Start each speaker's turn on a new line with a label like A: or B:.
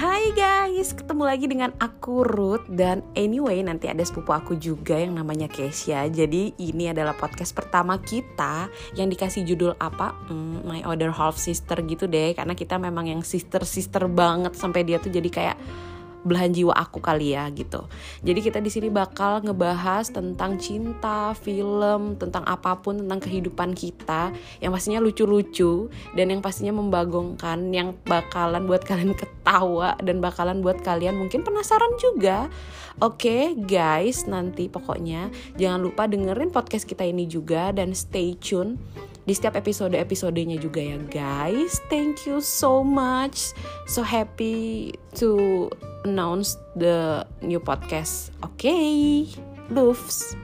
A: Hai guys, ketemu lagi dengan aku Ruth dan anyway nanti ada sepupu aku juga yang namanya Kesia. Jadi ini adalah podcast pertama kita yang dikasih judul apa? Hmm, My Other Half Sister gitu deh, karena kita memang yang sister-sister banget sampai dia tuh jadi kayak belahan jiwa aku kali ya gitu. Jadi kita di sini bakal ngebahas tentang cinta, film, tentang apa pun tentang kehidupan kita yang pastinya lucu-lucu dan yang pastinya membagongkan, yang bakalan buat kalian ketawa dan bakalan buat kalian mungkin penasaran juga. Oke, okay, guys, nanti pokoknya jangan lupa dengerin podcast kita ini juga dan stay tune di setiap episode-episodenya juga ya guys. Thank you so much. So happy to announce the new podcast. Okay. Loves.